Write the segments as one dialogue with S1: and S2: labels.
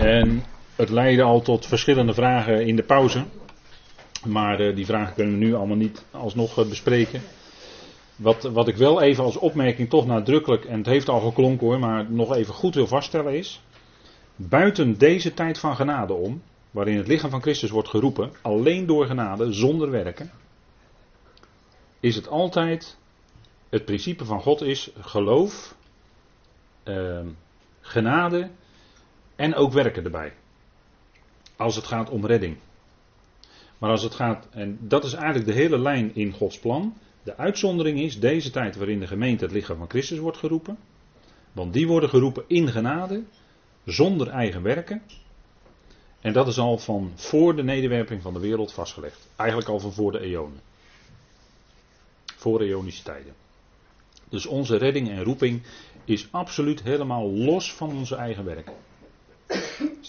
S1: En het leidde al tot verschillende vragen in de pauze. Maar uh, die vragen kunnen we nu allemaal niet alsnog uh, bespreken. Wat, wat ik wel even als opmerking toch nadrukkelijk, en het heeft al geklonken hoor, maar nog even goed wil vaststellen is. Buiten deze tijd van genade om, waarin het lichaam van Christus wordt geroepen, alleen door genade, zonder werken, is het altijd, het principe van God is geloof, uh, genade en ook werken erbij. Als het gaat om redding. Maar als het gaat, en dat is eigenlijk de hele lijn in Gods plan. De uitzondering is deze tijd waarin de gemeente het lichaam van Christus wordt geroepen. Want die worden geroepen in genade, zonder eigen werken. En dat is al van voor de nederwerping van de wereld vastgelegd. Eigenlijk al van voor de eonen. Voor eonische tijden. Dus onze redding en roeping is absoluut helemaal los van onze eigen werken.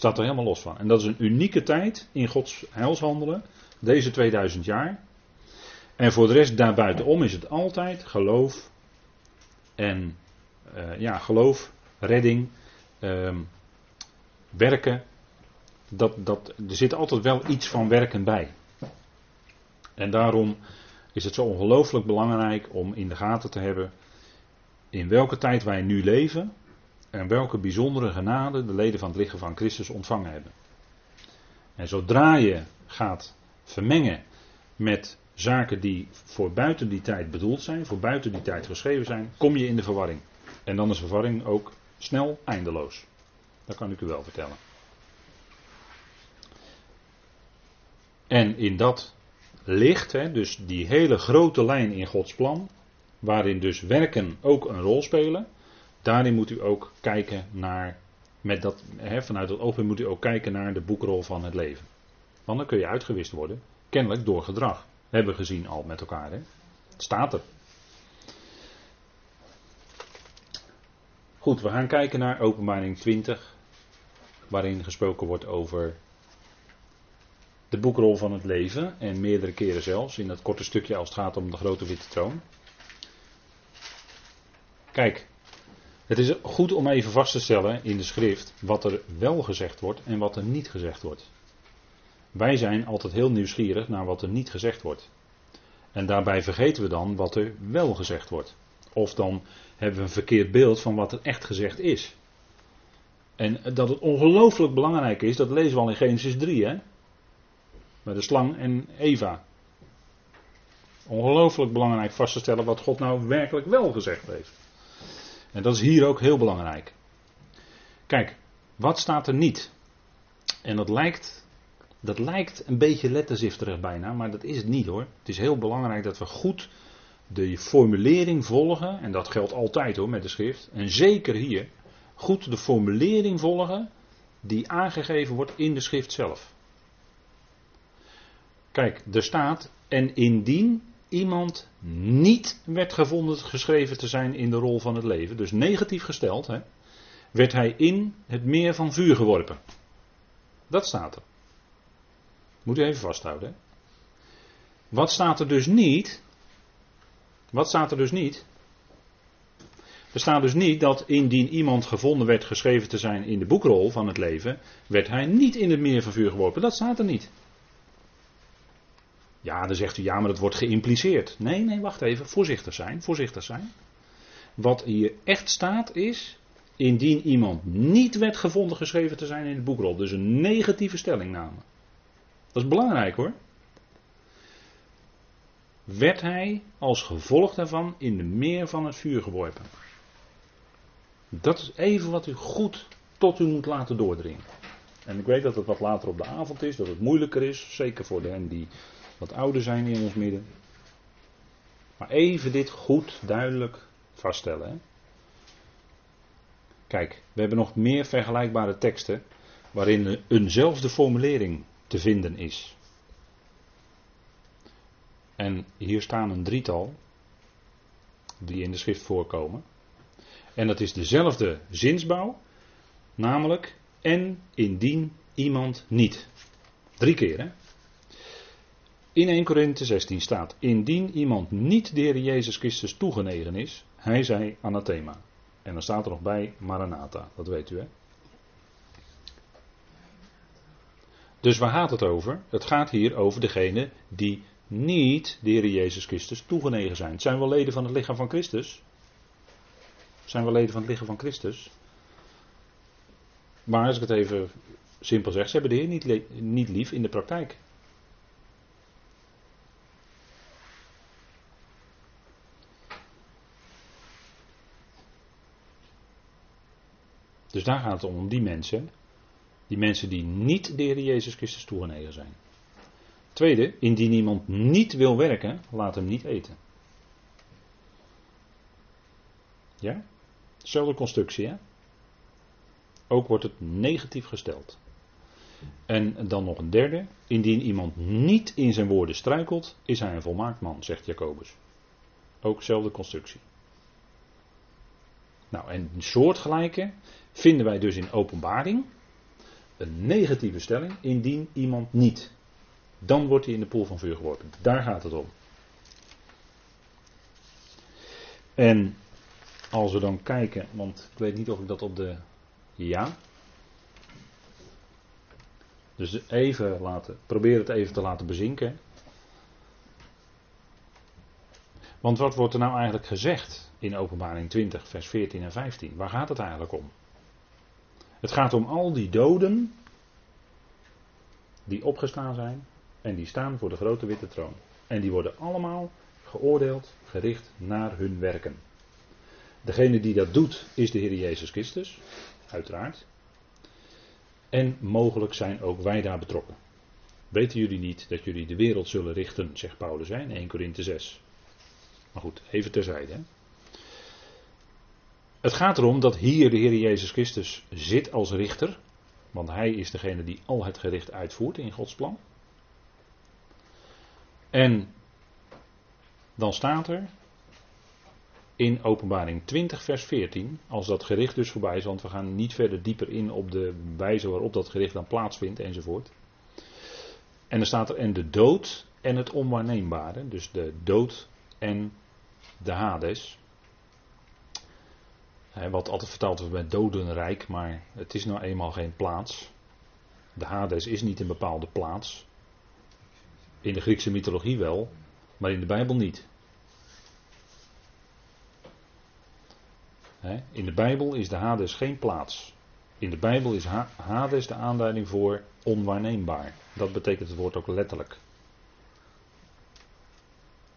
S1: Staat er helemaal los van. En dat is een unieke tijd in Gods heilshandelen. Deze 2000 jaar. En voor de rest daarbuitenom is het altijd geloof. En uh, ja, geloof, redding, uh, werken. Dat, dat, er zit altijd wel iets van werken bij. En daarom is het zo ongelooflijk belangrijk om in de gaten te hebben in welke tijd wij nu leven en welke bijzondere genade de leden van het lichaam van Christus ontvangen hebben. En zodra je gaat vermengen met zaken die voor buiten die tijd bedoeld zijn, voor buiten die tijd geschreven zijn, kom je in de verwarring. En dan is verwarring ook snel eindeloos. Dat kan ik u wel vertellen. En in dat licht, hè, dus die hele grote lijn in Gods plan, waarin dus werken ook een rol spelen, daarin moet u ook kijken naar, met dat, vanuit dat oogpunt moet u ook kijken naar de boekrol van het leven. Want dan kun je uitgewist worden, kennelijk door gedrag. Hebben we gezien al met elkaar. Hè? Het staat er. Goed, we gaan kijken naar openbaring 20, waarin gesproken wordt over de boekrol van het leven. En meerdere keren zelfs, in dat korte stukje als het gaat om de grote witte troon. Kijk, het is goed om even vast te stellen in de schrift wat er wel gezegd wordt en wat er niet gezegd wordt. Wij zijn altijd heel nieuwsgierig naar wat er niet gezegd wordt. En daarbij vergeten we dan wat er wel gezegd wordt. Of dan hebben we een verkeerd beeld van wat er echt gezegd is. En dat het ongelooflijk belangrijk is, dat lezen we al in Genesis 3, hè? Bij de slang en Eva. Ongelooflijk belangrijk vast te stellen wat God nou werkelijk wel gezegd heeft. En dat is hier ook heel belangrijk. Kijk, wat staat er niet? En dat lijkt, dat lijkt een beetje letterzifterig bijna, maar dat is het niet hoor. Het is heel belangrijk dat we goed de formulering volgen, en dat geldt altijd hoor met de schrift, en zeker hier, goed de formulering volgen die aangegeven wordt in de schrift zelf. Kijk, er staat, en indien iemand niet werd gevonden geschreven te zijn in de rol van het leven, dus negatief gesteld, hè, werd hij in het meer van vuur geworpen. Dat staat er. Moet u even vasthouden. Wat staat er dus niet? Wat staat er dus niet? Er staat dus niet dat indien iemand gevonden werd geschreven te zijn in de boekrol van het leven, werd hij niet in het meer van vuur geworpen. Dat staat er niet. Ja, dan zegt u ja, maar dat wordt geïmpliceerd. Nee, nee, wacht even. Voorzichtig zijn, voorzichtig zijn. Wat hier echt staat is, indien iemand niet werd gevonden geschreven te zijn in de boekrol. Dus een negatieve stellingname. Dat is belangrijk hoor. Werd hij als gevolg daarvan in de meer van het vuur geworpen. Dat is even wat u goed tot u moet laten doordringen. En ik weet dat het wat later op de avond is, dat het moeilijker is, zeker voor hen die wat ouder zijn in ons midden. Maar even dit goed duidelijk vaststellen. Hè? Kijk, we hebben nog meer vergelijkbare teksten waarin eenzelfde formulering te vinden is. En hier staan een drietal die in de schrift voorkomen. En dat is dezelfde zinsbouw, namelijk en indien iemand niet. Drie keer, hè? In 1 Korinthe 16 staat: Indien iemand niet de Jezus Christus toegenegen is, hij zij anathema. En dan staat er nog bij Maranatha, dat weet u hè. Dus waar gaat het over? Het gaat hier over degene die niet de Jezus Christus toegenegen zijn. Zijn wel leden van het lichaam van Christus? Zijn wel leden van het lichaam van Christus? Maar als ik het even simpel zeg, ze hebben de Heer niet, niet lief in de praktijk. Dus daar gaat het om, die mensen. Die mensen die niet de Jezus Christus toegenegen zijn. Tweede, indien iemand niet wil werken, laat hem niet eten. Ja? Dezelfde constructie, hè? Ook wordt het negatief gesteld. En dan nog een derde. Indien iemand niet in zijn woorden struikelt, is hij een volmaakt man, zegt Jacobus. Ook dezelfde constructie. Nou, en een soortgelijke vinden wij dus in openbaring. Een negatieve stelling, indien iemand niet. Dan wordt hij in de poel van vuur geworpen. Daar gaat het om. En als we dan kijken, want ik weet niet of ik dat op de. Ja. Dus even laten, probeer het even te laten bezinken. Want wat wordt er nou eigenlijk gezegd in Openbaring 20, vers 14 en 15? Waar gaat het eigenlijk om? Het gaat om al die doden die opgestaan zijn en die staan voor de grote witte troon. En die worden allemaal geoordeeld, gericht naar hun werken. Degene die dat doet is de Heer Jezus Christus, uiteraard. En mogelijk zijn ook wij daar betrokken. Weten jullie niet dat jullie de wereld zullen richten, zegt Paulus in 1 Korinthe 6. Maar goed, even terzijde. Het gaat erom dat hier de Heer Jezus Christus zit als richter. Want hij is degene die al het gericht uitvoert in Gods plan. En dan staat er in Openbaring 20, vers 14, als dat gericht dus voorbij is, want we gaan niet verder dieper in op de wijze waarop dat gericht dan plaatsvindt enzovoort. En dan staat er en de dood en het onwaarneembare, dus de dood en de Hades. Wat altijd vertaald wordt bij dodenrijk, maar het is nou eenmaal geen plaats. De Hades is niet een bepaalde plaats. In de Griekse mythologie wel, maar in de Bijbel niet. In de Bijbel is de Hades geen plaats. In de Bijbel is Hades de aanduiding voor onwaarneembaar. Dat betekent het woord ook letterlijk.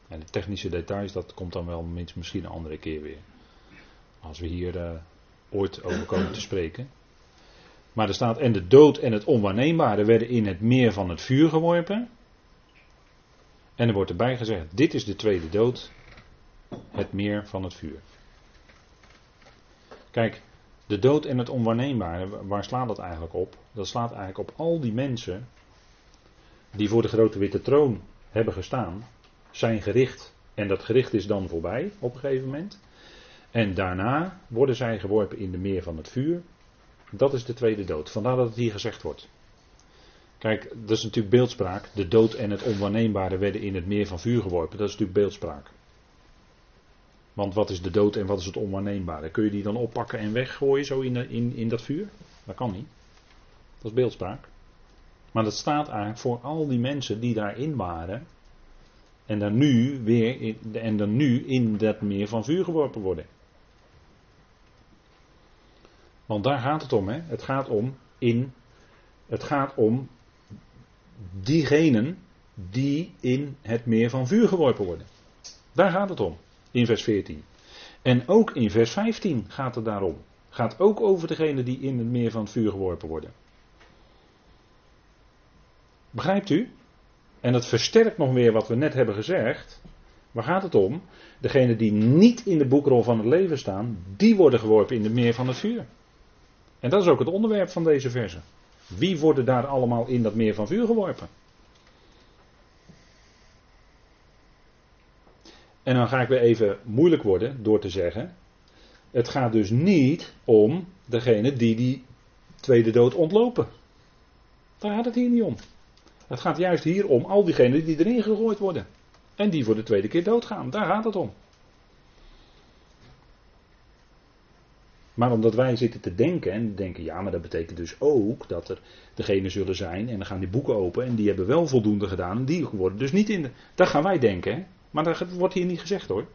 S1: En de technische details, dat komt dan wel misschien een andere keer weer. Als we hier uh, ooit over komen te spreken. Maar er staat, en de dood en het onwaarneembare werden in het meer van het vuur geworpen. En er wordt erbij gezegd, dit is de tweede dood, het meer van het vuur. Kijk, de dood en het onwaarneembare, waar slaat dat eigenlijk op? Dat slaat eigenlijk op al die mensen die voor de grote witte troon hebben gestaan, zijn gericht. En dat gericht is dan voorbij op een gegeven moment. En daarna worden zij geworpen in de meer van het vuur. Dat is de tweede dood. Vandaar dat het hier gezegd wordt. Kijk, dat is natuurlijk beeldspraak. De dood en het onwaarneembare werden in het meer van vuur geworpen. Dat is natuurlijk beeldspraak. Want wat is de dood en wat is het onwaarneembare? Kun je die dan oppakken en weggooien zo in, in, in dat vuur? Dat kan niet. Dat is beeldspraak. Maar dat staat eigenlijk voor al die mensen die daarin waren. En dan nu weer in, en dan nu in dat meer van vuur geworpen worden. Want daar gaat het om. Hè? Het gaat om in. Het gaat om diegenen die in het meer van vuur geworpen worden. Daar gaat het om. In vers 14. En ook in vers 15 gaat het daarom. Gaat ook over degenen die in het meer van het vuur geworpen worden. Begrijpt u? En dat versterkt nog meer wat we net hebben gezegd. Waar gaat het om? Degenen die niet in de boekrol van het leven staan, die worden geworpen in het meer van het vuur. En dat is ook het onderwerp van deze verse. Wie worden daar allemaal in dat meer van vuur geworpen? En dan ga ik weer even moeilijk worden door te zeggen. Het gaat dus niet om degene die die tweede dood ontlopen. Daar gaat het hier niet om. Het gaat juist hier om al diegenen die erin gegooid worden. En die voor de tweede keer doodgaan. Daar gaat het om. Maar omdat wij zitten te denken en denken, ja, maar dat betekent dus ook dat er degenen zullen zijn en dan gaan die boeken open en die hebben wel voldoende gedaan die worden dus niet in de. Dat gaan wij denken, hè? maar dat wordt hier niet gezegd hoor.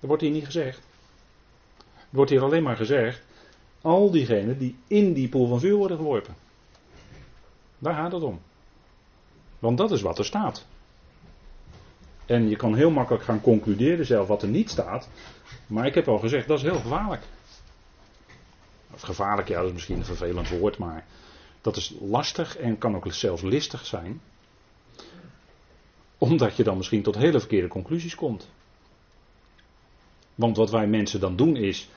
S1: Dat wordt hier niet gezegd. Er wordt hier alleen maar gezegd, al diegenen die in die pool van vuur worden geworpen. Daar gaat het om. Want dat is wat er staat. En je kan heel makkelijk gaan concluderen zelf wat er niet staat. Maar ik heb al gezegd, dat is heel gevaarlijk. Of gevaarlijk, ja, dat is misschien een vervelend woord, maar dat is lastig en kan ook zelfs listig zijn. Omdat je dan misschien tot hele verkeerde conclusies komt. Want wat wij mensen dan doen is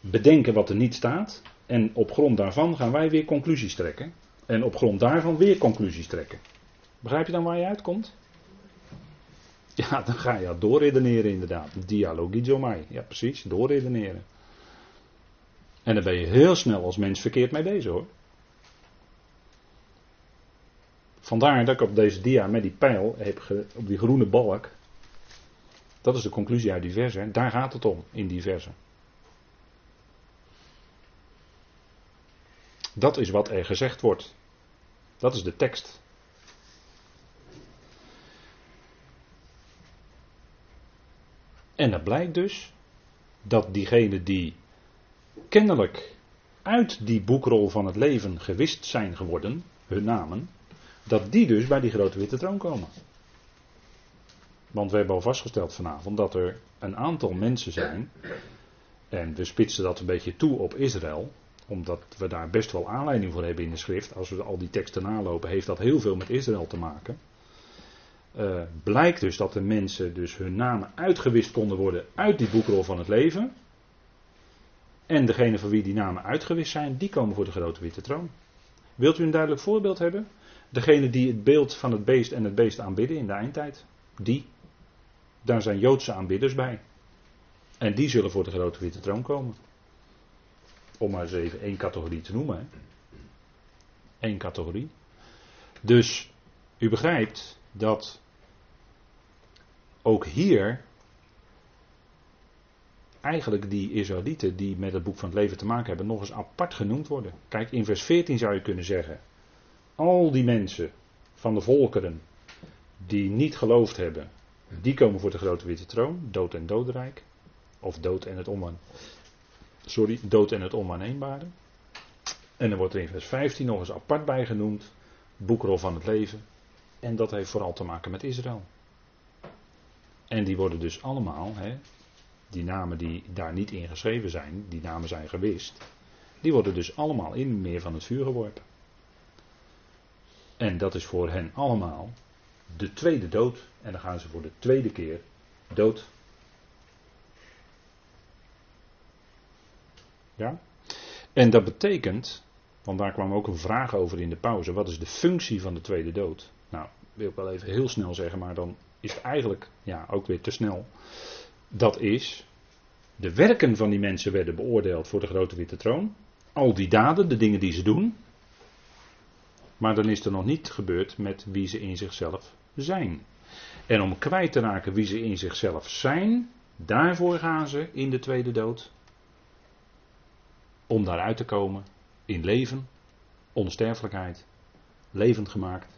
S1: bedenken wat er niet staat. En op grond daarvan gaan wij weer conclusies trekken. En op grond daarvan weer conclusies trekken. Begrijp je dan waar je uitkomt? Ja, dan ga je doorredeneren inderdaad. Dialogizomai. Ja, precies, doorredeneren. En daar ben je heel snel als mens verkeerd mee bezig hoor. Vandaar dat ik op deze dia met die pijl heb op die groene balk. Dat is de conclusie uit die verse. Daar gaat het om in die verse. Dat is wat er gezegd wordt. Dat is de tekst. En dat blijkt dus dat diegenen die kennelijk uit die boekrol van het leven gewist zijn geworden, hun namen, dat die dus bij die grote witte troon komen. Want we hebben al vastgesteld vanavond dat er een aantal mensen zijn, en we spitsen dat een beetje toe op Israël, omdat we daar best wel aanleiding voor hebben in de schrift. Als we al die teksten nalopen, heeft dat heel veel met Israël te maken. Uh, blijkt dus dat de mensen dus hun namen uitgewist konden worden uit die boekrol van het leven. En degene van wie die namen uitgewist zijn, die komen voor de grote witte troon. Wilt u een duidelijk voorbeeld hebben? Degene die het beeld van het beest en het beest aanbidden in de eindtijd. Die. Daar zijn Joodse aanbidders bij. En die zullen voor de grote witte troon komen. Om maar eens even één categorie te noemen. Eén categorie. Dus u begrijpt dat ook hier eigenlijk die Israëlieten die met het boek van het leven te maken hebben nog eens apart genoemd worden. Kijk, in vers 14 zou je kunnen zeggen, al die mensen van de volkeren die niet geloofd hebben, die komen voor de grote witte troon, dood en doodrijk, of dood en het onwan, sorry, dood en het onwaarneembare. En dan wordt er in vers 15 nog eens apart bij genoemd, boekrol van het leven. En dat heeft vooral te maken met Israël. En die worden dus allemaal, hè, die namen die daar niet in geschreven zijn, die namen zijn gewist, die worden dus allemaal in meer van het vuur geworpen. En dat is voor hen allemaal de tweede dood. En dan gaan ze voor de tweede keer dood. Ja? En dat betekent, want daar kwam ook een vraag over in de pauze, wat is de functie van de tweede dood? Nou, wil ik wel even heel snel zeggen, maar dan is het eigenlijk ja, ook weer te snel. Dat is, de werken van die mensen werden beoordeeld voor de grote witte troon. Al die daden, de dingen die ze doen. Maar dan is er nog niet gebeurd met wie ze in zichzelf zijn. En om kwijt te raken wie ze in zichzelf zijn, daarvoor gaan ze in de tweede dood. Om daaruit te komen in leven, onsterfelijkheid, levend gemaakt.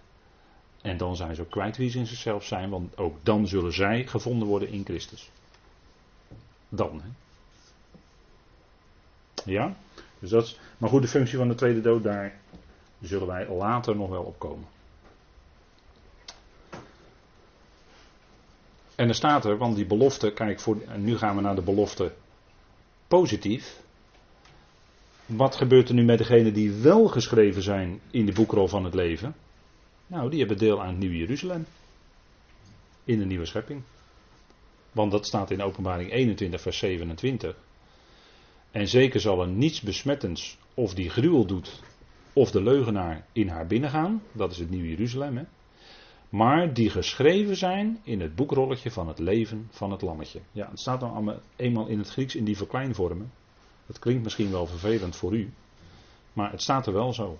S1: En dan zijn ze ook kwijt wie ze in zichzelf zijn, want ook dan zullen zij gevonden worden in Christus. Dan. Hè? Ja? Dus dat is, maar goed, de functie van de tweede dood, daar zullen wij later nog wel op komen. En er staat er, want die belofte, kijk, voor, en nu gaan we naar de belofte positief. Wat gebeurt er nu met degenen die wel geschreven zijn in de boekrol van het leven? Nou, die hebben deel aan het Nieuwe Jeruzalem. In de nieuwe schepping. Want dat staat in Openbaring 21, vers 27. En zeker zal er niets besmettends of die gruwel doet of de leugenaar in haar binnengaan. Dat is het Nieuwe Jeruzalem. Hè? Maar die geschreven zijn in het boekrolletje van het leven van het lammetje. Ja, het staat dan eenmaal in het Grieks in die verkleinvormen. Dat klinkt misschien wel vervelend voor u. Maar het staat er wel zo.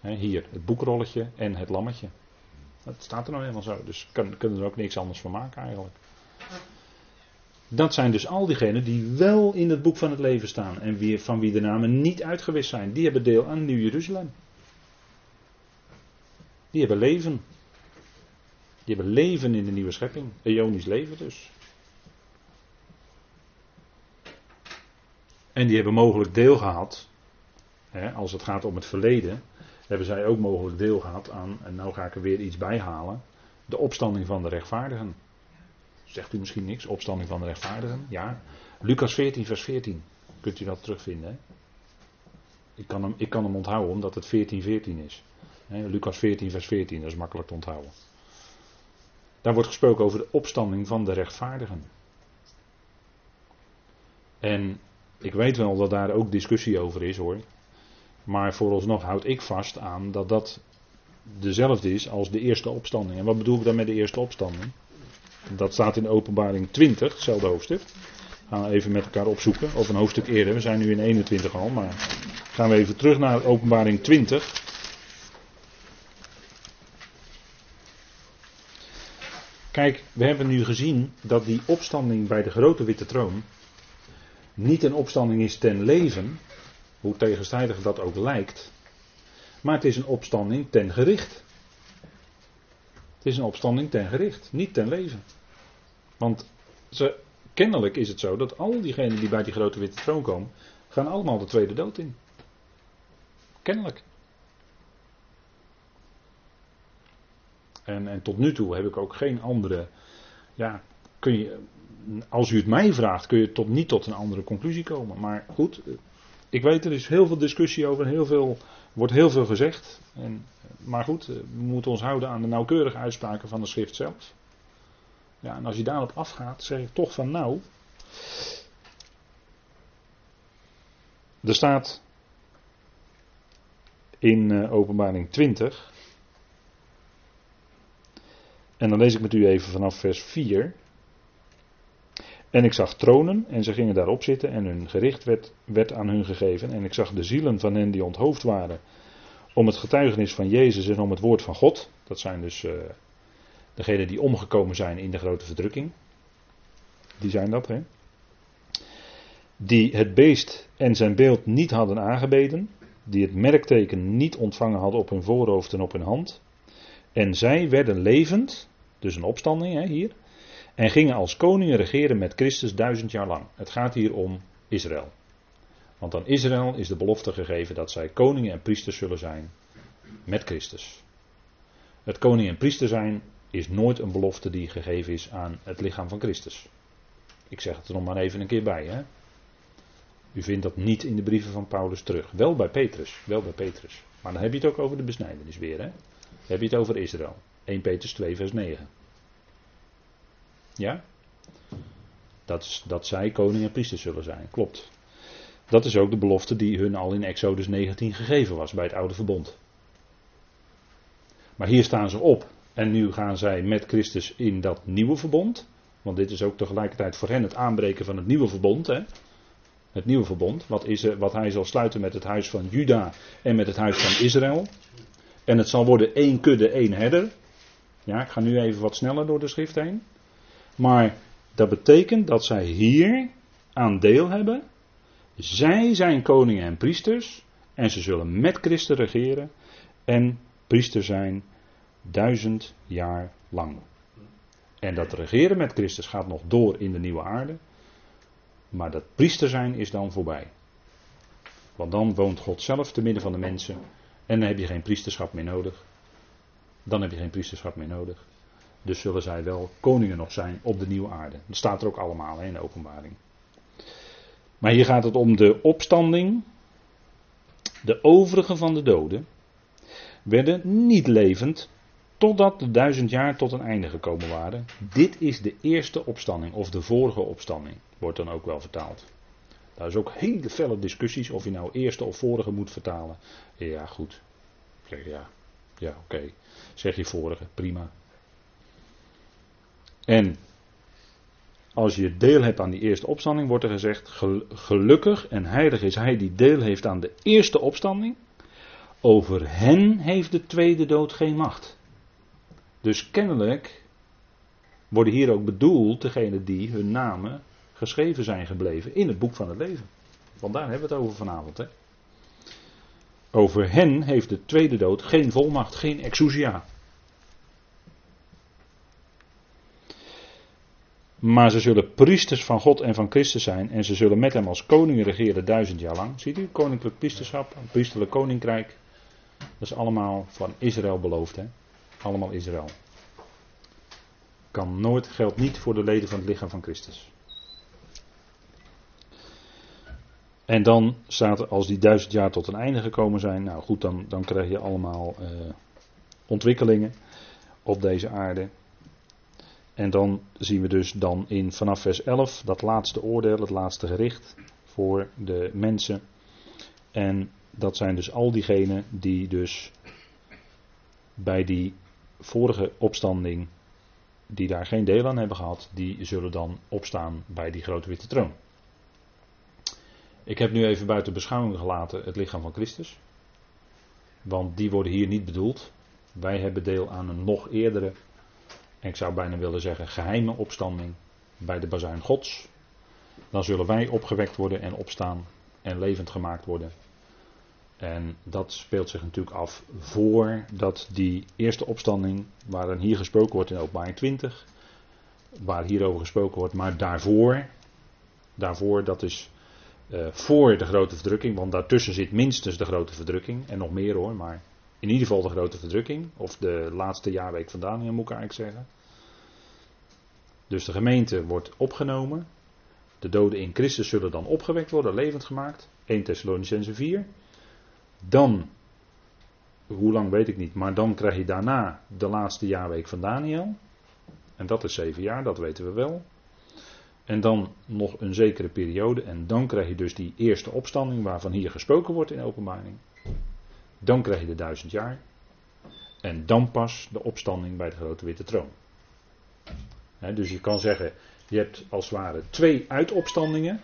S1: hier, het boekrolletje en het lammetje. Dat staat er nou helemaal zo. Dus kunnen er ook niks anders van maken eigenlijk. Dat zijn dus al diegenen die wel in het boek van het leven staan en wie, van wie de namen niet uitgewist zijn. Die hebben deel aan Nieuw Jeruzalem. Die hebben leven. Die hebben leven in de nieuwe schepping. Eonisch leven dus. En die hebben mogelijk deel gehad, hè, als het gaat om het verleden, hebben zij ook mogelijk deel gehad aan, en nou ga ik er weer iets bij halen, de opstanding van de rechtvaardigen. Zegt u misschien niks, opstanding van de rechtvaardigen? Ja. Lucas 14, vers 14. Kunt u dat terugvinden? Ik, kan hem, ik kan hem onthouden omdat het 14, 14 is. Hè, Lucas 14, vers 14, dat is makkelijk te onthouden. Daar wordt gesproken over de opstanding van de rechtvaardigen. En ik weet wel dat daar ook discussie over is hoor. Maar vooralsnog houd ik vast aan dat dat dezelfde is als de eerste opstanding. En wat bedoel ik dan met de eerste opstanding? Dat staat in openbaring 20, hetzelfde hoofdstuk. Gaan we even met elkaar opzoeken. Of een hoofdstuk eerder, we zijn nu in 21 al. Maar gaan we even terug naar openbaring 20. Kijk, we hebben nu gezien dat die opstanding bij de grote witte troon niet een opstanding is ten leven, hoe tegenstrijdig dat ook lijkt, maar het is een opstanding ten gericht. Het is een opstanding ten gericht, niet ten leven. Want ze, kennelijk is het zo dat al diegenen die bij die grote witte troon komen, gaan allemaal de tweede dood in. Kennelijk. En, en tot nu toe heb ik ook geen andere. Ja, kun je, als u het mij vraagt, kun je tot, niet tot een andere conclusie komen. Maar goed, ik weet er is heel veel discussie over, heel veel, wordt heel veel gezegd. En, maar goed, we moeten ons houden aan de nauwkeurige uitspraken van de schrift zelf. Ja, en als je daarop afgaat, zeg ik toch van nou. Er staat in openbaring 20. En dan lees ik met u even vanaf vers 4. En ik zag tronen en ze gingen daarop zitten en hun gericht werd, aan hun gegeven. En ik zag de zielen van hen die onthoofd waren om het getuigenis van Jezus en om het woord van God. Dat zijn dus uh, degenen die omgekomen zijn in de grote verdrukking. Die zijn dat, hè? Die het beest en zijn beeld niet hadden aangebeden. Die het merkteken niet ontvangen hadden op hun voorhoofd en op hun hand. En zij werden levend, dus een opstanding hè, hier. En gingen als koningen regeren met Christus duizend jaar lang. Het gaat hier om Israël. Want aan Israël is de belofte gegeven dat zij koningen en priesters zullen zijn met Christus. Het koning en priester zijn is nooit een belofte die gegeven is aan het lichaam van Christus. Ik zeg het er nog maar even een keer bij. Hè? U vindt dat niet in de brieven van Paulus terug. Wel bij Petrus, wel bij Petrus. Maar dan heb je het ook over de besnijdenis weer. Hè? Dan heb je het over Israël. 1 Petrus 2 vers 9. Ja? Dat, dat zij koning en priester zullen zijn. Klopt. Dat is ook de belofte die hun al in Exodus 19 gegeven was bij het oude verbond. Maar hier staan ze op en nu gaan zij met Christus in dat nieuwe verbond. Want dit is ook tegelijkertijd voor hen het aanbreken van het nieuwe verbond. Hè? Het nieuwe verbond, wat, is wat hij zal sluiten met het huis van Juda en met het huis van Israël. En het zal worden één kudde, één herder. Ja, ik ga nu even wat sneller door de schrift heen. Maar dat betekent dat zij hier aan deel hebben. Zij zijn koningen en priesters. En ze zullen met Christus regeren. En priester zijn duizend jaar lang. En dat regeren met Christus gaat nog door in de nieuwe aarde. Maar dat priester zijn is dan voorbij. Want dan woont God zelf te midden van de mensen. En dan heb je geen priesterschap meer nodig. Dan heb je geen priesterschap meer nodig. Dus zullen zij wel koningen nog zijn op de nieuwe aarde. Dat staat er ook allemaal in de openbaring. Maar hier gaat het om de opstanding. De overigen van de doden werden niet levend totdat de duizend jaar tot een einde gekomen waren. Dit is de eerste opstanding, of de vorige opstanding, wordt dan ook wel vertaald. Daar is ook hele felle discussies of je nou eerste of vorige moet vertalen. Ja, goed. Ja, ja oké. Zeg je vorige, prima. En als je deel hebt aan die eerste opstanding, wordt er gezegd: gelukkig en heilig is hij die deel heeft aan de eerste opstanding. Over hen heeft de tweede dood geen macht. Dus kennelijk worden hier ook bedoeld degenen die hun namen geschreven zijn gebleven in het boek van het leven. Want daar hebben we het over vanavond. Hè? Over hen heeft de tweede dood geen volmacht, geen exousia. Maar ze zullen priesters van God en van Christus zijn. En ze zullen met hem als koningen regeren duizend jaar lang. Ziet u, koninklijk priesterschap, priesterlijk koninkrijk. Dat is allemaal van Israël beloofd. Hè? Allemaal Israël. Kan nooit, geldt niet voor de leden van het lichaam van Christus. En dan staat er, als die duizend jaar tot een einde gekomen zijn, nou goed, dan, dan krijg je allemaal uh, ontwikkelingen op deze aarde. En dan zien we dus dan in vanaf vers 11 dat laatste oordeel, het laatste gericht voor de mensen. En dat zijn dus al diegenen die dus bij die vorige opstanding, die daar geen deel aan hebben gehad, die zullen dan opstaan bij die grote witte troon. Ik heb nu even buiten beschouwing gelaten het lichaam van Christus. Want die worden hier niet bedoeld. Wij hebben deel aan een nog eerdere, ik zou bijna willen zeggen geheime opstanding bij de bazuin Gods. Dan zullen wij opgewekt worden en opstaan en levend gemaakt worden. En dat speelt zich natuurlijk af voordat die eerste opstanding, waar dan hier gesproken wordt in openbaring 20, waar hierover gesproken wordt, maar daarvoor, daarvoor dat is uh, voor de grote verdrukking, want daartussen zit minstens de grote verdrukking en nog meer hoor, maar in ieder geval de grote verdrukking, of de laatste jaarweek van Daniel moet ik eigenlijk zeggen. Dus de gemeente wordt opgenomen, de doden in Christus zullen dan opgewekt worden, levend gemaakt, 1 Thessalonicense 4. Dan, hoe lang weet ik niet, maar dan krijg je daarna de laatste jaarweek van Daniel. En dat is zeven jaar, dat weten we wel. En dan nog een zekere periode. En dan krijg je dus die eerste opstanding waarvan hier gesproken wordt in openbaring. Dan krijg je de duizend jaar. En dan pas de opstanding bij de grote witte troon. dus je kan zeggen, je hebt als het ware twee uitopstandingen.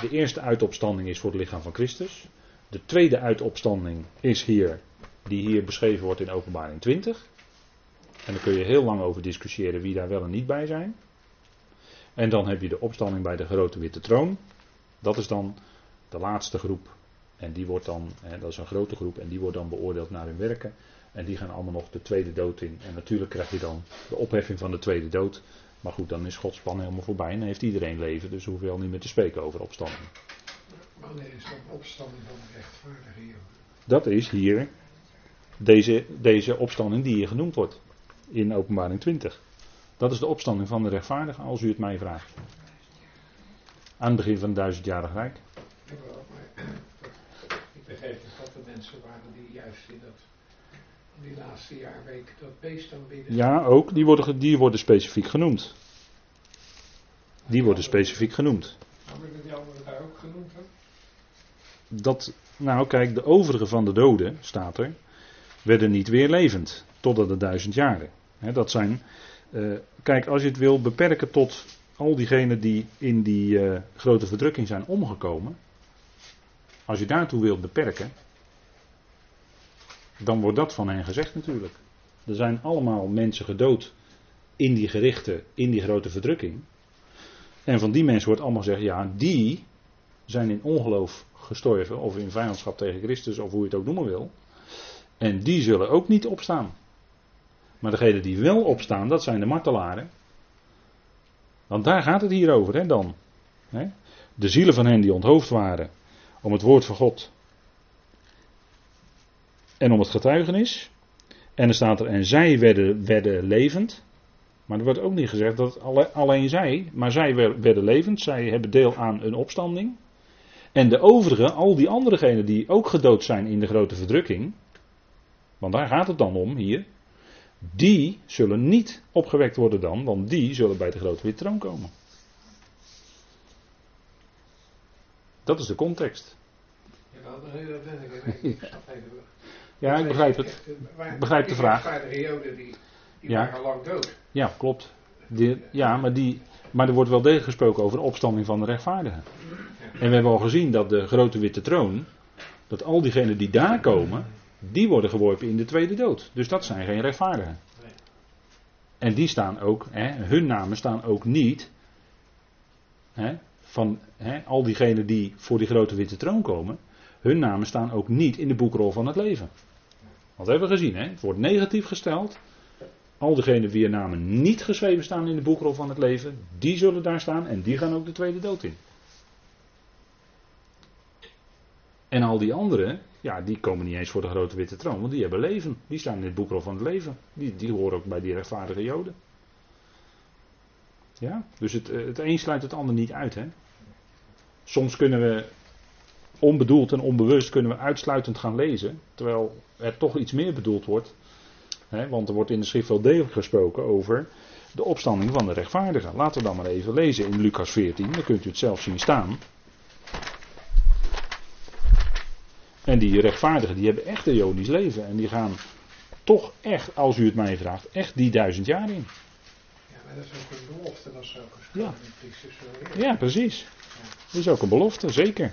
S1: De eerste uitopstanding is voor het lichaam van Christus. De tweede uitopstanding is hier, die hier beschreven wordt in openbaring 20. En daar kun je heel lang over discussiëren wie daar wel en niet bij zijn. En dan heb je de opstanding bij de grote witte troon. Dat is dan de laatste groep. En die wordt dan, hè, dat is een grote groep, en die wordt dan beoordeeld naar hun werken. En die gaan allemaal nog de tweede dood in. En natuurlijk krijg je dan de opheffing van de tweede dood. Maar goed, dan is Gods plan helemaal voorbij en dan heeft iedereen leven. Dus hoeven we al niet meer te spreken over opstanding.
S2: Wanneer is dan opstanding van de rechtvaardige hier?
S1: Dat is hier deze, deze opstanding die hier genoemd wordt. In openbaring 20. Dat is de opstanding van de rechtvaardigen, als u het mij vraagt. Aan het begin van het duizendjarig rijk.
S2: Ik begreep dat er mensen waren die juist in dat, die laatste jaarweek dat beest aanbieden.
S1: Ja, ook. Die worden, die worden specifiek genoemd. Die worden specifiek genoemd.
S2: Worden die anderen daar ook genoemd? Hè?
S1: Dat, nou kijk, de overige van de doden, staat er, werden niet weer levend. Totdat de duizend jaren. dat zijn uh, kijk, als je het wil beperken tot al diegenen die in die uh, grote verdrukking zijn omgekomen. Als je daartoe wilt beperken. Dan wordt dat van hen gezegd natuurlijk. Er zijn allemaal mensen gedood in die gerichten, in die grote verdrukking. En van die mensen wordt allemaal gezegd, ja, die zijn in ongeloof gestorven, of in vijandschap tegen Christus, of hoe je het ook noemen wil. En die zullen ook niet opstaan. Maar degenen die wel opstaan, dat zijn de martelaren. Want daar gaat het hier over, hè, dan. Hè? De zielen van hen die onthoofd waren om het woord van God en om het getuigenis. En er staat er, en zij werden, werden levend. Maar er wordt ook niet gezegd dat alleen zij, maar zij werden levend. Zij hebben deel aan een opstanding. En de overigen, al die anderegenen die ook gedood zijn in de grote verdrukking. Want daar gaat het dan om hier. Die zullen niet opgewekt worden dan, want die zullen bij de grote witte troon komen. Dat is de context. Ja, ik begrijp het. Ik begrijp de vraag.
S2: Die, die ja. waren lang dood.
S1: Ja, klopt. ja, maar, die, maar er wordt wel degelijk gesproken over de opstanding van de rechtvaardigen. En we hebben al gezien dat de grote witte troon, dat al diegenen die daar komen, die worden geworpen in de tweede dood. Dus dat zijn geen rechtvaardigen. En die staan ook, hè, hun namen staan ook niet. hè, van al diegenen die voor die grote witte troon komen, hun namen staan ook niet in de boekrol van het leven. Wat hebben we gezien, hè? Het wordt negatief gesteld. Al diegenen wie namen niet geschreven staan in de boekrol van het leven, die zullen daar staan en die gaan ook de tweede dood in. En al die anderen, ja, die komen niet eens voor de grote witte troon, want die hebben leven. Die staan in het boekrol van het leven. Die, die horen ook bij die rechtvaardige Joden. Ja, dus het, het een sluit het ander niet uit, hè. Soms kunnen we onbedoeld en onbewust kunnen we uitsluitend gaan lezen, terwijl er toch iets meer bedoeld wordt. Want er wordt in de schrift wel degelijk gesproken over de opstanding van de rechtvaardigen. Laten we dan maar even lezen in Lucas 14, dan kunt u het zelf zien staan. En die rechtvaardigen, die hebben echt een Jonisch leven. En die gaan toch echt, als u het mij vraagt, echt die duizend jaar in.
S2: Maar dat is ook een belofte, dat ze ook een
S1: Ja. Ja, precies. Dat is ook een belofte, zeker.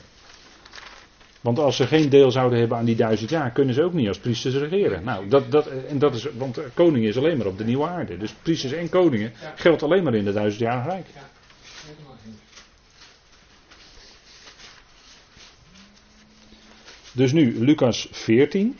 S1: Want als ze geen deel zouden hebben aan die duizend jaar, kunnen ze ook niet als priesters regeren. Nou, dat, dat, en dat is, want koning is alleen maar op de nieuwe aarde. Dus priesters en koningen geldt alleen maar in de duizend jaar rijk.
S2: Ja.
S1: Dus nu Lucas 14.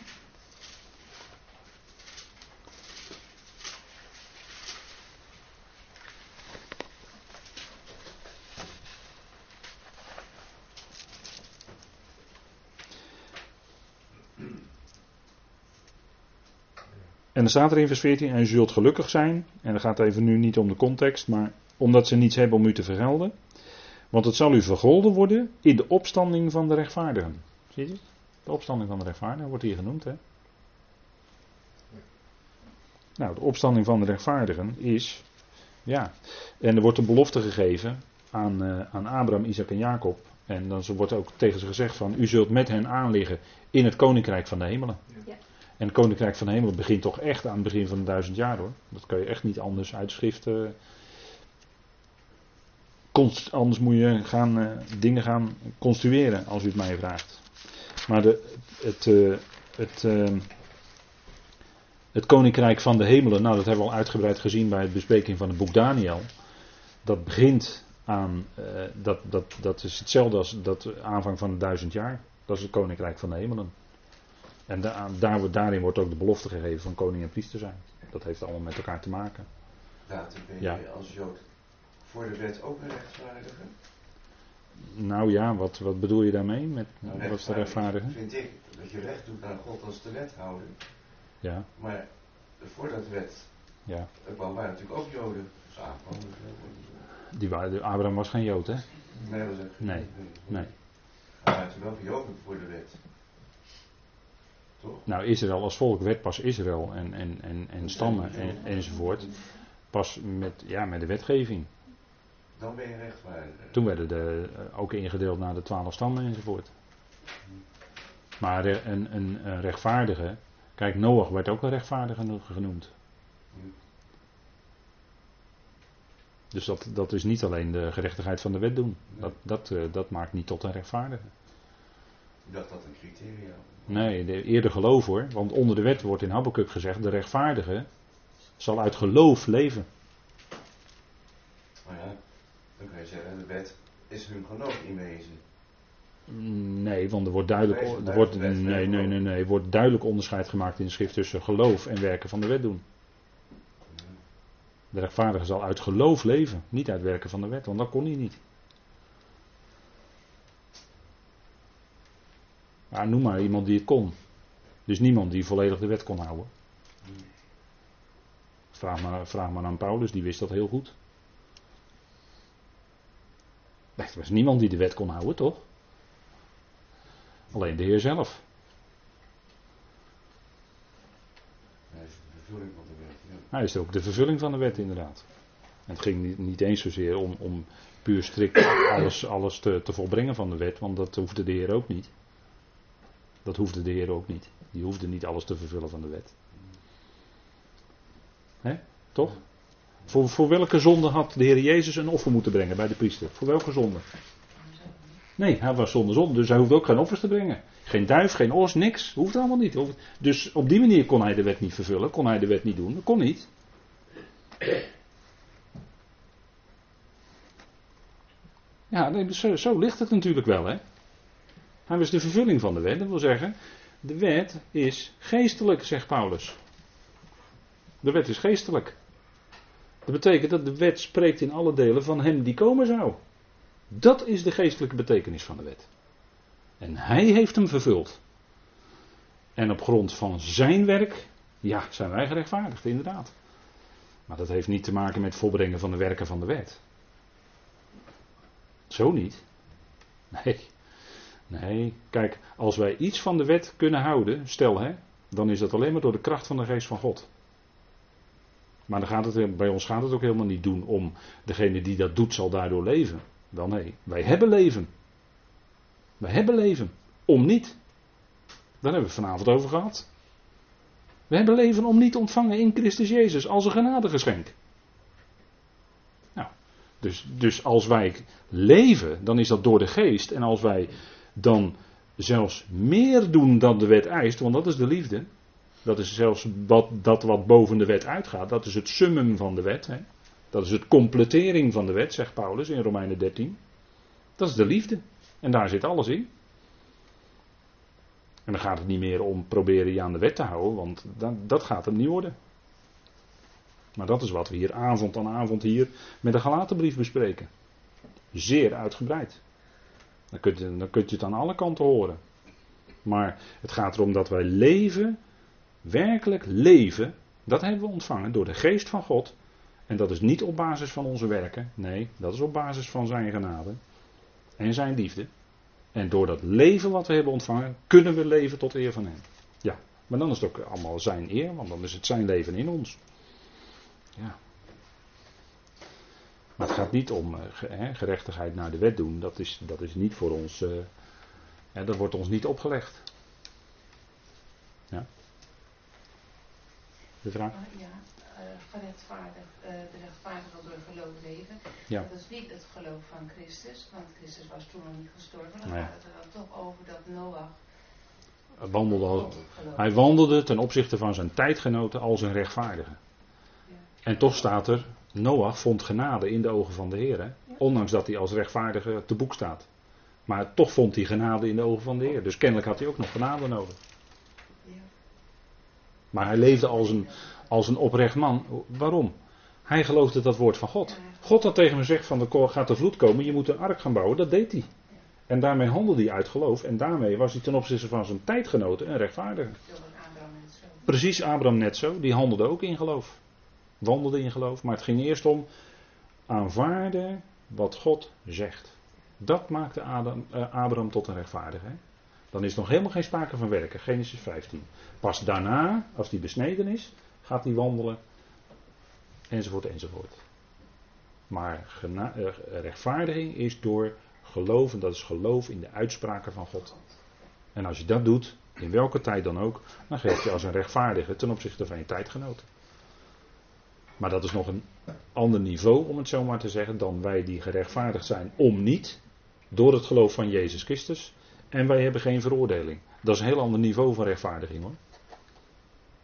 S1: En dan staat er in vers 14, en u zult gelukkig zijn. En dan gaat even nu niet om de context, maar omdat ze niets hebben om u te vergelden. Want het zal u vergolden worden in de opstanding van de rechtvaardigen. Zie je? De opstanding van de rechtvaardigen wordt hier genoemd, hè? Nou, de opstanding van de rechtvaardigen is, ja, en er wordt een belofte gegeven aan, eh, aan Abraham, Isaac en Jacob. En dan wordt ook tegen ze gezegd van, u zult met hen aanliggen in het koninkrijk van de hemelen.
S3: Ja.
S1: En het koninkrijk van de hemelen begint toch echt aan het begin van de duizend jaar hoor. Dat kan je echt niet anders uit schrift. const- anders moet je gaan, eh, dingen gaan construeren, als u het mij vraagt. Maar de, het, eh, het, eh, het koninkrijk van de hemelen, nou dat hebben we al uitgebreid gezien bij het bespreking van het boek Daniel. Dat begint aan, dat, dat, dat is hetzelfde als dat aanvang van de duizend jaar. Dat is het koninkrijk van de hemelen. En da- daar, wordt- daarin wordt ook de belofte gegeven van koning en priester zijn. Dat heeft allemaal met elkaar te maken.
S4: Later ben je
S1: Ja.
S4: als Jood voor de wet ook een rechtvaardige.
S1: Nou ja, wat, wat bedoel je daarmee? Met,
S4: Nou,
S1: wat is de rechtvaardige?
S4: Vind ik dat je recht doet aan God als de wethouder.
S1: Ja,
S4: Maar voordat de wet
S1: ja.
S4: er kwam, waren natuurlijk ook Joden. Dus.
S1: Die waren, Abraham was geen Jood, hè?
S4: Nee, dat was ook
S1: Nee, nee.
S4: Maar waren wel Joden voor de wet. Toch?
S1: Nou, Israël als volk werd pas Israël en, en, en, en stammen en, enzovoort. Pas met, ja, met de wetgeving.
S4: Dan ben je rechtvaardig.
S1: Toen werden de, eh, ook ingedeeld naar de twaalf stammen enzovoort. Maar een, een, een rechtvaardige. Kijk, Noach werd ook een rechtvaardige genoemd. Dus dat, dat is niet alleen de gerechtigheid van de wet doen. Dat, dat, eh, dat maakt niet tot een rechtvaardige.
S4: Ik dacht dat een criteria.
S1: Nee, de, eerder geloof hoor. Want onder de wet wordt in Habakkuk gezegd: de rechtvaardige zal uit geloof leven.
S4: Maar ja, dan kan je zeggen, de wet is hun geloof in wezen.
S1: Nee, want er wordt duidelijk, er wordt, nee, nee, nee, nee, er wordt duidelijk onderscheid gemaakt in de schrift tussen geloof en werken van de wet doen. De rechtvaardige zal uit geloof leven, niet uit werken van de wet, want dat kon hij niet. Maar noem maar iemand die het kon. Dus niemand die volledig de wet kon houden. Vraag maar, vraag maar aan Paulus, die wist dat heel goed. Er was niemand die de wet kon houden, toch? Alleen de Heer zelf.
S4: Hij is de vervulling van de wet.
S1: Hij is ook de vervulling van de wet, inderdaad. Het ging niet eens zozeer om, om puur strikt alles, alles te, te volbrengen van de wet, want dat hoefde de Heer ook niet. Dat hoefde de Heer ook niet. Die hoefde niet alles te vervullen van de wet. Hè? Toch? Voor, voor welke zonde had de Heer Jezus een offer moeten brengen bij de priester? Voor welke zonde? Nee, hij was zonder zonde, dus hij hoefde ook geen offers te brengen. Geen duif, geen os, niks. Hoeft allemaal niet. Hoeft- Dus op die manier kon hij de wet niet vervullen, kon hij de wet niet doen. Dat kon niet. Ja, zo ligt het natuurlijk wel, hè. Hij was de vervulling van de wet. Dat wil zeggen, de wet is geestelijk, zegt Paulus. De wet is geestelijk. Dat betekent dat de wet spreekt in alle delen van hem die komen zou. Dat is de geestelijke betekenis van de wet. En hij heeft hem vervuld. En op grond van zijn werk, ja, zijn wij gerechtvaardigd, inderdaad. Maar dat heeft niet te maken met volbrengen van de werken van de wet. Zo niet. Nee. Nee, kijk, als wij iets van de wet kunnen houden, stel hè, dan is dat alleen maar door de kracht van de geest van God. Maar dan gaat het, bij ons gaat het ook helemaal niet doen om degene die dat doet zal daardoor leven. Wel nee, wij hebben leven. Wij hebben leven. Om niet. Daar hebben we het vanavond over gehad. We hebben leven om niet ontvangen in Christus Jezus als een genadegeschenk. Nou, dus, dus als wij leven, dan is dat door de geest. En als wij dan zelfs meer doen dan de wet eist, want dat is de liefde. Dat is zelfs wat, dat wat boven de wet uitgaat. Dat is het summum van de wet. Hè. Dat is het completering van de wet, zegt Paulus in Romeinen 13. Dat is de liefde. En daar zit alles in. En dan gaat het niet meer om proberen je aan de wet te houden, want dat, dat gaat het niet worden. Maar dat is wat we hier avond aan avond hier met de Galatenbrief bespreken. Zeer uitgebreid. Dan kun, je, je het aan alle kanten horen. Maar het gaat erom dat wij leven, werkelijk leven, dat hebben we ontvangen door de geest van God. En dat is niet op basis van onze werken, nee, dat is op basis van zijn genade en zijn liefde. En door dat leven wat we hebben ontvangen, kunnen we leven tot eer van Hem. Ja, maar dan is het ook allemaal zijn eer, want dan is het zijn leven in ons. Ja. Maar het gaat niet om uh, gerechtigheid naar de wet doen. Dat is, dat is niet voor ons. Uh, dat wordt ons niet opgelegd. Ja. De vraag?
S3: Ja, uh, gerechtvaardigd, de rechtvaardigen door geloof leven.
S1: Ja.
S3: Dat is niet het geloof van Christus, want Christus was toen nog niet gestorven. Dan
S1: Nee.
S3: gaat het er dan toch over dat Noach.
S1: Wandelde,
S3: God gelooft.
S1: hij wandelde ten opzichte van zijn tijdgenoten als een rechtvaardige.
S3: Ja.
S1: En toch staat er, Noach vond genade in de ogen van de Heer. Hè? Ondanks dat hij als rechtvaardige te boek staat. Maar toch vond hij genade in de ogen van de Heer. Dus kennelijk had hij ook nog genade nodig. Maar hij leefde als een, als een oprecht man. Waarom? Hij geloofde dat woord van God. God had tegen hem gezegd van er gaat de vloed komen, je moet een ark gaan bouwen. Dat deed hij. En daarmee handelde hij uit geloof. En daarmee was hij ten opzichte van zijn tijdgenoten een rechtvaardige.
S3: Zoals Abraham en zo.
S1: Precies Abraham net zo. Die handelde ook in geloof. Wandelde in geloof. Maar het ging eerst om aanvaarden wat God zegt. Dat maakte Adam, eh, Abraham tot een rechtvaardige. Dan is nog helemaal geen sprake van werken. Genesis 15. Pas daarna, als die besneden is, gaat hij wandelen. Enzovoort, enzovoort. Maar eh, rechtvaardiging is door geloof. En dat is geloof in de uitspraken van God. En als je dat doet, in welke tijd dan ook, dan geef je als een rechtvaardige ten opzichte van je tijdgenoten. Maar dat is nog een ander niveau, om het zo maar te zeggen, dan wij die gerechtvaardigd zijn om niet, door het geloof van Jezus Christus. En wij hebben geen veroordeling. Dat is een heel ander niveau van rechtvaardiging hoor.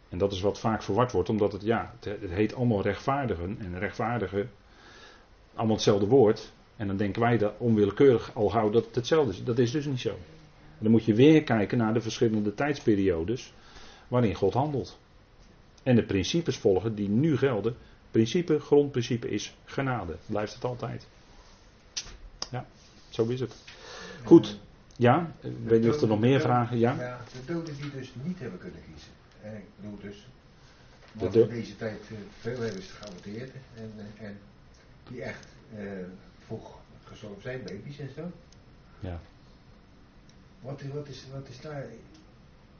S1: En dat is wat vaak verward wordt, omdat het, ja, het, heet allemaal rechtvaardigen en rechtvaardigen, allemaal hetzelfde woord. En dan denken wij dat onwillekeurig al gauw dat het hetzelfde is. Dat is dus niet zo. Dan moet je weer kijken naar de verschillende tijdsperiodes waarin God handelt. En de principes volgen die nu gelden. Principe, grondprincipe is genade. Blijft het altijd. Ja, zo is het. Goed. Ja, ik weet niet of er nog meer vragen. Ja,
S5: Ja, de doden die dus niet hebben kunnen kiezen. En ik bedoel dus,
S1: De
S5: wat in deze tijd eh, veel hebben is geaborteerd. En, eh, en die echt eh, vroeg gestorven zijn, baby's en zo.
S1: ja.
S5: Wat, is- wat, is, wat is daar?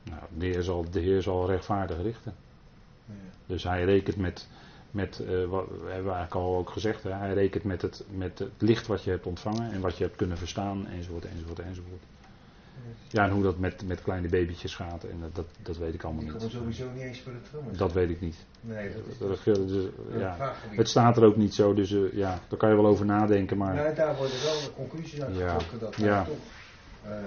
S1: Nou, de, heer zal, de Heer zal rechtvaardig richten. Dus hij rekent met, met eh, wat we hebben eigenlijk al ook gezegd, hè, hij rekent met het, met het licht wat je hebt ontvangen en wat je hebt kunnen verstaan, enzovoort, enzovoort, enzovoort. Ja, en hoe dat met, met kleine babytjes gaat, en dat, dat, dat weet ik allemaal
S5: Die komen
S1: niet.
S5: sowieso niet eens voor de troon.
S1: Dat weet ik niet.
S5: Nee, dat is
S1: Dat, dat- dus, ja. Het staat er ook niet zo, dus eh, ja, daar kan je wel over nadenken, maar
S5: Nou, daar worden wel de conclusies uit
S1: Ja,
S5: getrokken dat,
S1: ja.
S5: daar toch, eh,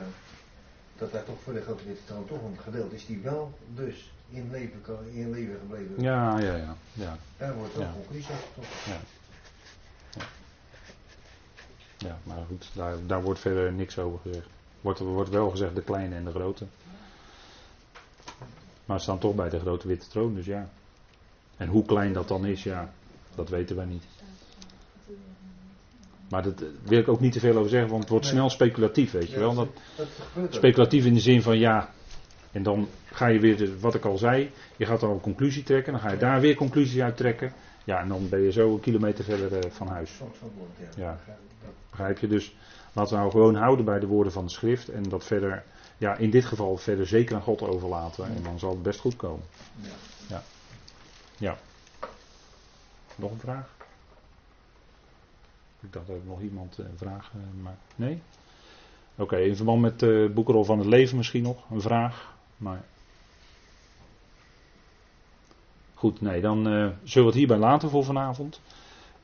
S5: dat daar toch voor de grote witte toch een gedeelte is die wel dus in leven, in leven gebleven.
S1: ja, ja, ja, ja.
S5: Daar wordt wel
S1: Ja.
S5: conclusie getrokken.
S1: Ja. Ja. Ja, maar goed, daar, daar wordt verder niks over gezegd. Wordt, er wordt wel gezegd de kleine en de grote. Maar ze staan toch bij de grote witte troon, dus ja. En hoe klein dat dan is, ja, dat weten wij niet. Maar daar wil ik ook niet te veel over zeggen, want het wordt
S5: Nee.
S1: snel speculatief, weet je wel. Dat,
S5: Dat ook.
S1: Speculatief in de zin van ja. En dan ga je weer, wat ik al zei, je gaat dan een conclusie trekken. Dan ga je daar weer conclusies uit trekken. Ja, en dan ben je zo een kilometer verder eh, van huis.
S5: Ja.
S1: Ja. Begrijp je? Dus laten we nou gewoon houden bij de woorden van de schrift. En dat verder, ja, in dit geval verder zeker aan God overlaten. En dan zal het best goed komen.
S5: ja.
S1: Nog een vraag? Ik dacht dat ik nog iemand eh, een vraag eh, maar Nee? Oké, in verband met de boekrol van het leven misschien nog een vraag. Maar. Goed, nee, dan eh, zullen we het hierbij laten voor vanavond.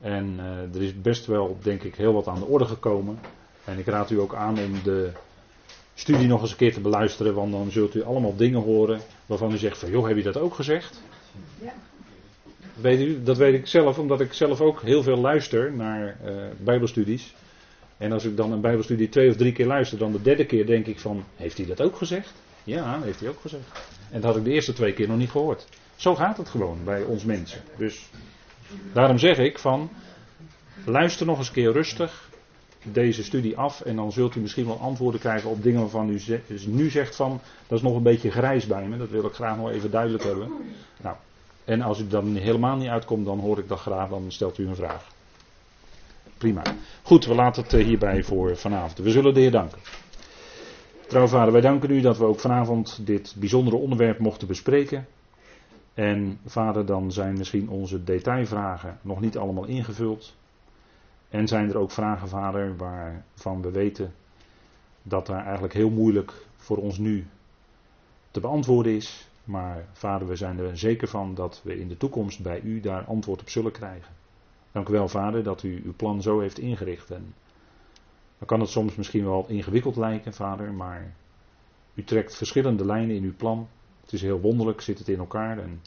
S1: En eh, er is best wel, denk ik, heel wat aan de orde gekomen. En ik raad u ook aan om de studie nog eens een keer te beluisteren. Want dan zult u allemaal dingen horen waarvan u zegt van, joh, heb je dat ook gezegd? Weet u, dat weet ik zelf, omdat ik zelf ook heel veel luister naar eh, Bijbelstudies. En als ik dan een Bijbelstudie twee of drie keer luister, dan de derde keer denk ik van, heeft hij dat ook gezegd? Ja, heeft hij ook gezegd. En dat had ik de eerste twee keer nog niet gehoord. Zo gaat het gewoon bij ons mensen. Dus daarom zeg ik van, luister nog eens een keer rustig deze studie af en dan zult u misschien wel antwoorden krijgen op dingen waarvan u dus nu zegt van, dat is nog een beetje grijs bij me, dat wil ik graag nog even duidelijk hebben. Nou, en als u dan helemaal niet uitkomt, dan hoor ik dat graag, dan stelt u een vraag. Prima. Goed, we laten het hierbij voor vanavond. We zullen de Heer danken. Trouw vader, wij danken u dat we ook vanavond dit bijzondere onderwerp mochten bespreken. En vader, dan zijn misschien onze detailvragen nog niet allemaal ingevuld. En zijn er ook vragen, vader, waarvan we weten dat daar eigenlijk heel moeilijk voor ons nu te beantwoorden is. Maar vader, we zijn er zeker van dat we in de toekomst bij u daar antwoord op zullen krijgen. Dank u wel, vader, dat u uw plan zo heeft ingericht. En dan kan het soms misschien wel ingewikkeld lijken, vader, maar u trekt verschillende lijnen in uw plan. Het is heel wonderlijk, zit het in elkaar. En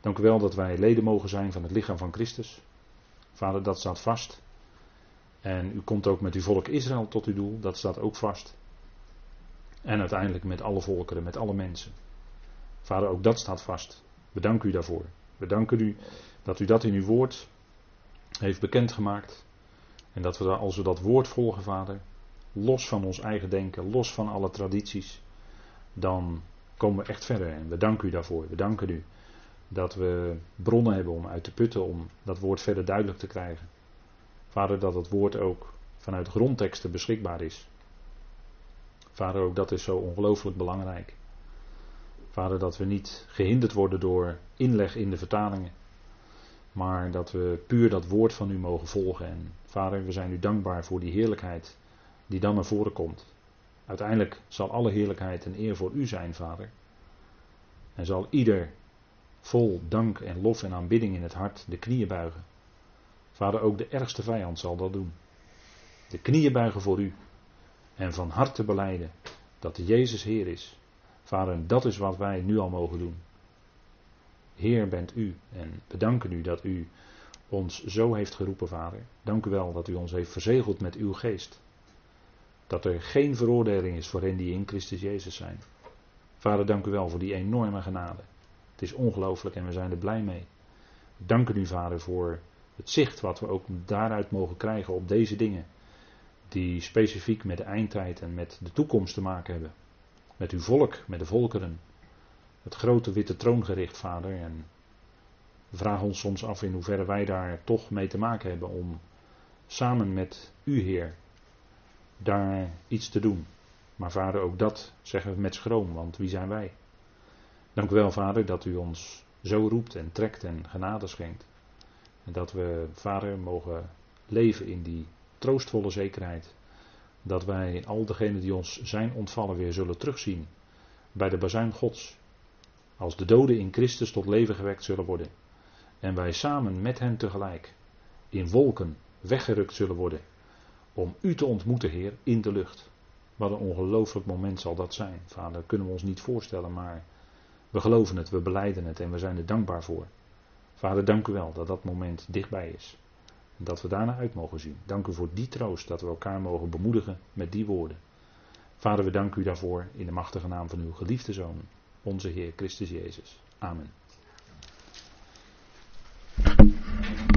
S1: dank u wel dat wij leden mogen zijn van het lichaam van Christus. Vader, dat staat vast. En u komt ook met uw volk Israël tot uw doel, dat staat ook vast. En uiteindelijk met alle volkeren, met alle mensen. Vader, ook dat staat vast. We u daarvoor. We danken u dat u dat in uw woord heeft bekendgemaakt. En dat we als we dat woord volgen, Vader, los van ons eigen denken, los van alle tradities, dan komen we echt verder. En we danken u daarvoor. We danken u dat we bronnen hebben om uit te putten, om dat woord verder duidelijk te krijgen. Vader, dat het woord ook vanuit grondteksten beschikbaar is. Vader, ook dat is zo ongelooflijk belangrijk. Vader, dat we niet gehinderd worden door inleg in de vertalingen. Maar dat we puur dat woord van u mogen volgen. En vader, we zijn u dankbaar voor die heerlijkheid die dan naar voren komt. Uiteindelijk zal alle heerlijkheid en eer voor u zijn, vader. En zal ieder vol dank en lof en aanbidding in het hart de knieën buigen. Vader, ook de ergste vijand zal dat doen. De knieën buigen voor u. En van harte beleiden dat Jezus Heer is. Vader, dat is wat wij nu al mogen doen. Heer bent u en we danken u dat u ons zo heeft geroepen, Vader. Dank u wel dat u ons heeft verzegeld met uw geest. Dat er geen veroordeling is voor hen die in Christus Jezus zijn. Vader, dank u wel voor die enorme genade. Het is ongelooflijk en we zijn er blij mee. Dank u, Vader, voor het zicht wat we ook daaruit mogen krijgen op deze dingen. Die specifiek met de eindtijd en met de toekomst te maken hebben. Met uw volk, met de volkeren. Het grote witte troongericht, Vader. En vragen ons soms af in hoeverre wij daar toch mee te maken hebben om samen met u, Heer, daar iets te doen. Maar Vader, ook dat zeggen we met schroom, want wie zijn wij? Dank u wel, Vader, dat u ons zo roept en trekt en genade schenkt. En dat we, Vader, mogen leven in die troostvolle zekerheid. Dat wij al degenen die ons zijn ontvallen weer zullen terugzien bij de bazuin Gods. Als de doden in Christus tot leven gewekt zullen worden. En wij samen met hen tegelijk in wolken weggerukt zullen worden. Om u te ontmoeten, Heer, in de lucht. Wat een ongelooflijk moment zal dat zijn. Vader, kunnen we ons niet voorstellen, maar we geloven het, we beleiden het en we zijn er dankbaar voor. Vader, dank u wel dat dat moment dichtbij is. Dat we daarna uit mogen zien. Dank u voor die troost, dat we elkaar mogen bemoedigen met die woorden. Vader, we danken u daarvoor in de machtige naam van uw geliefde Zoon, onze Heer Christus Jezus. Amen.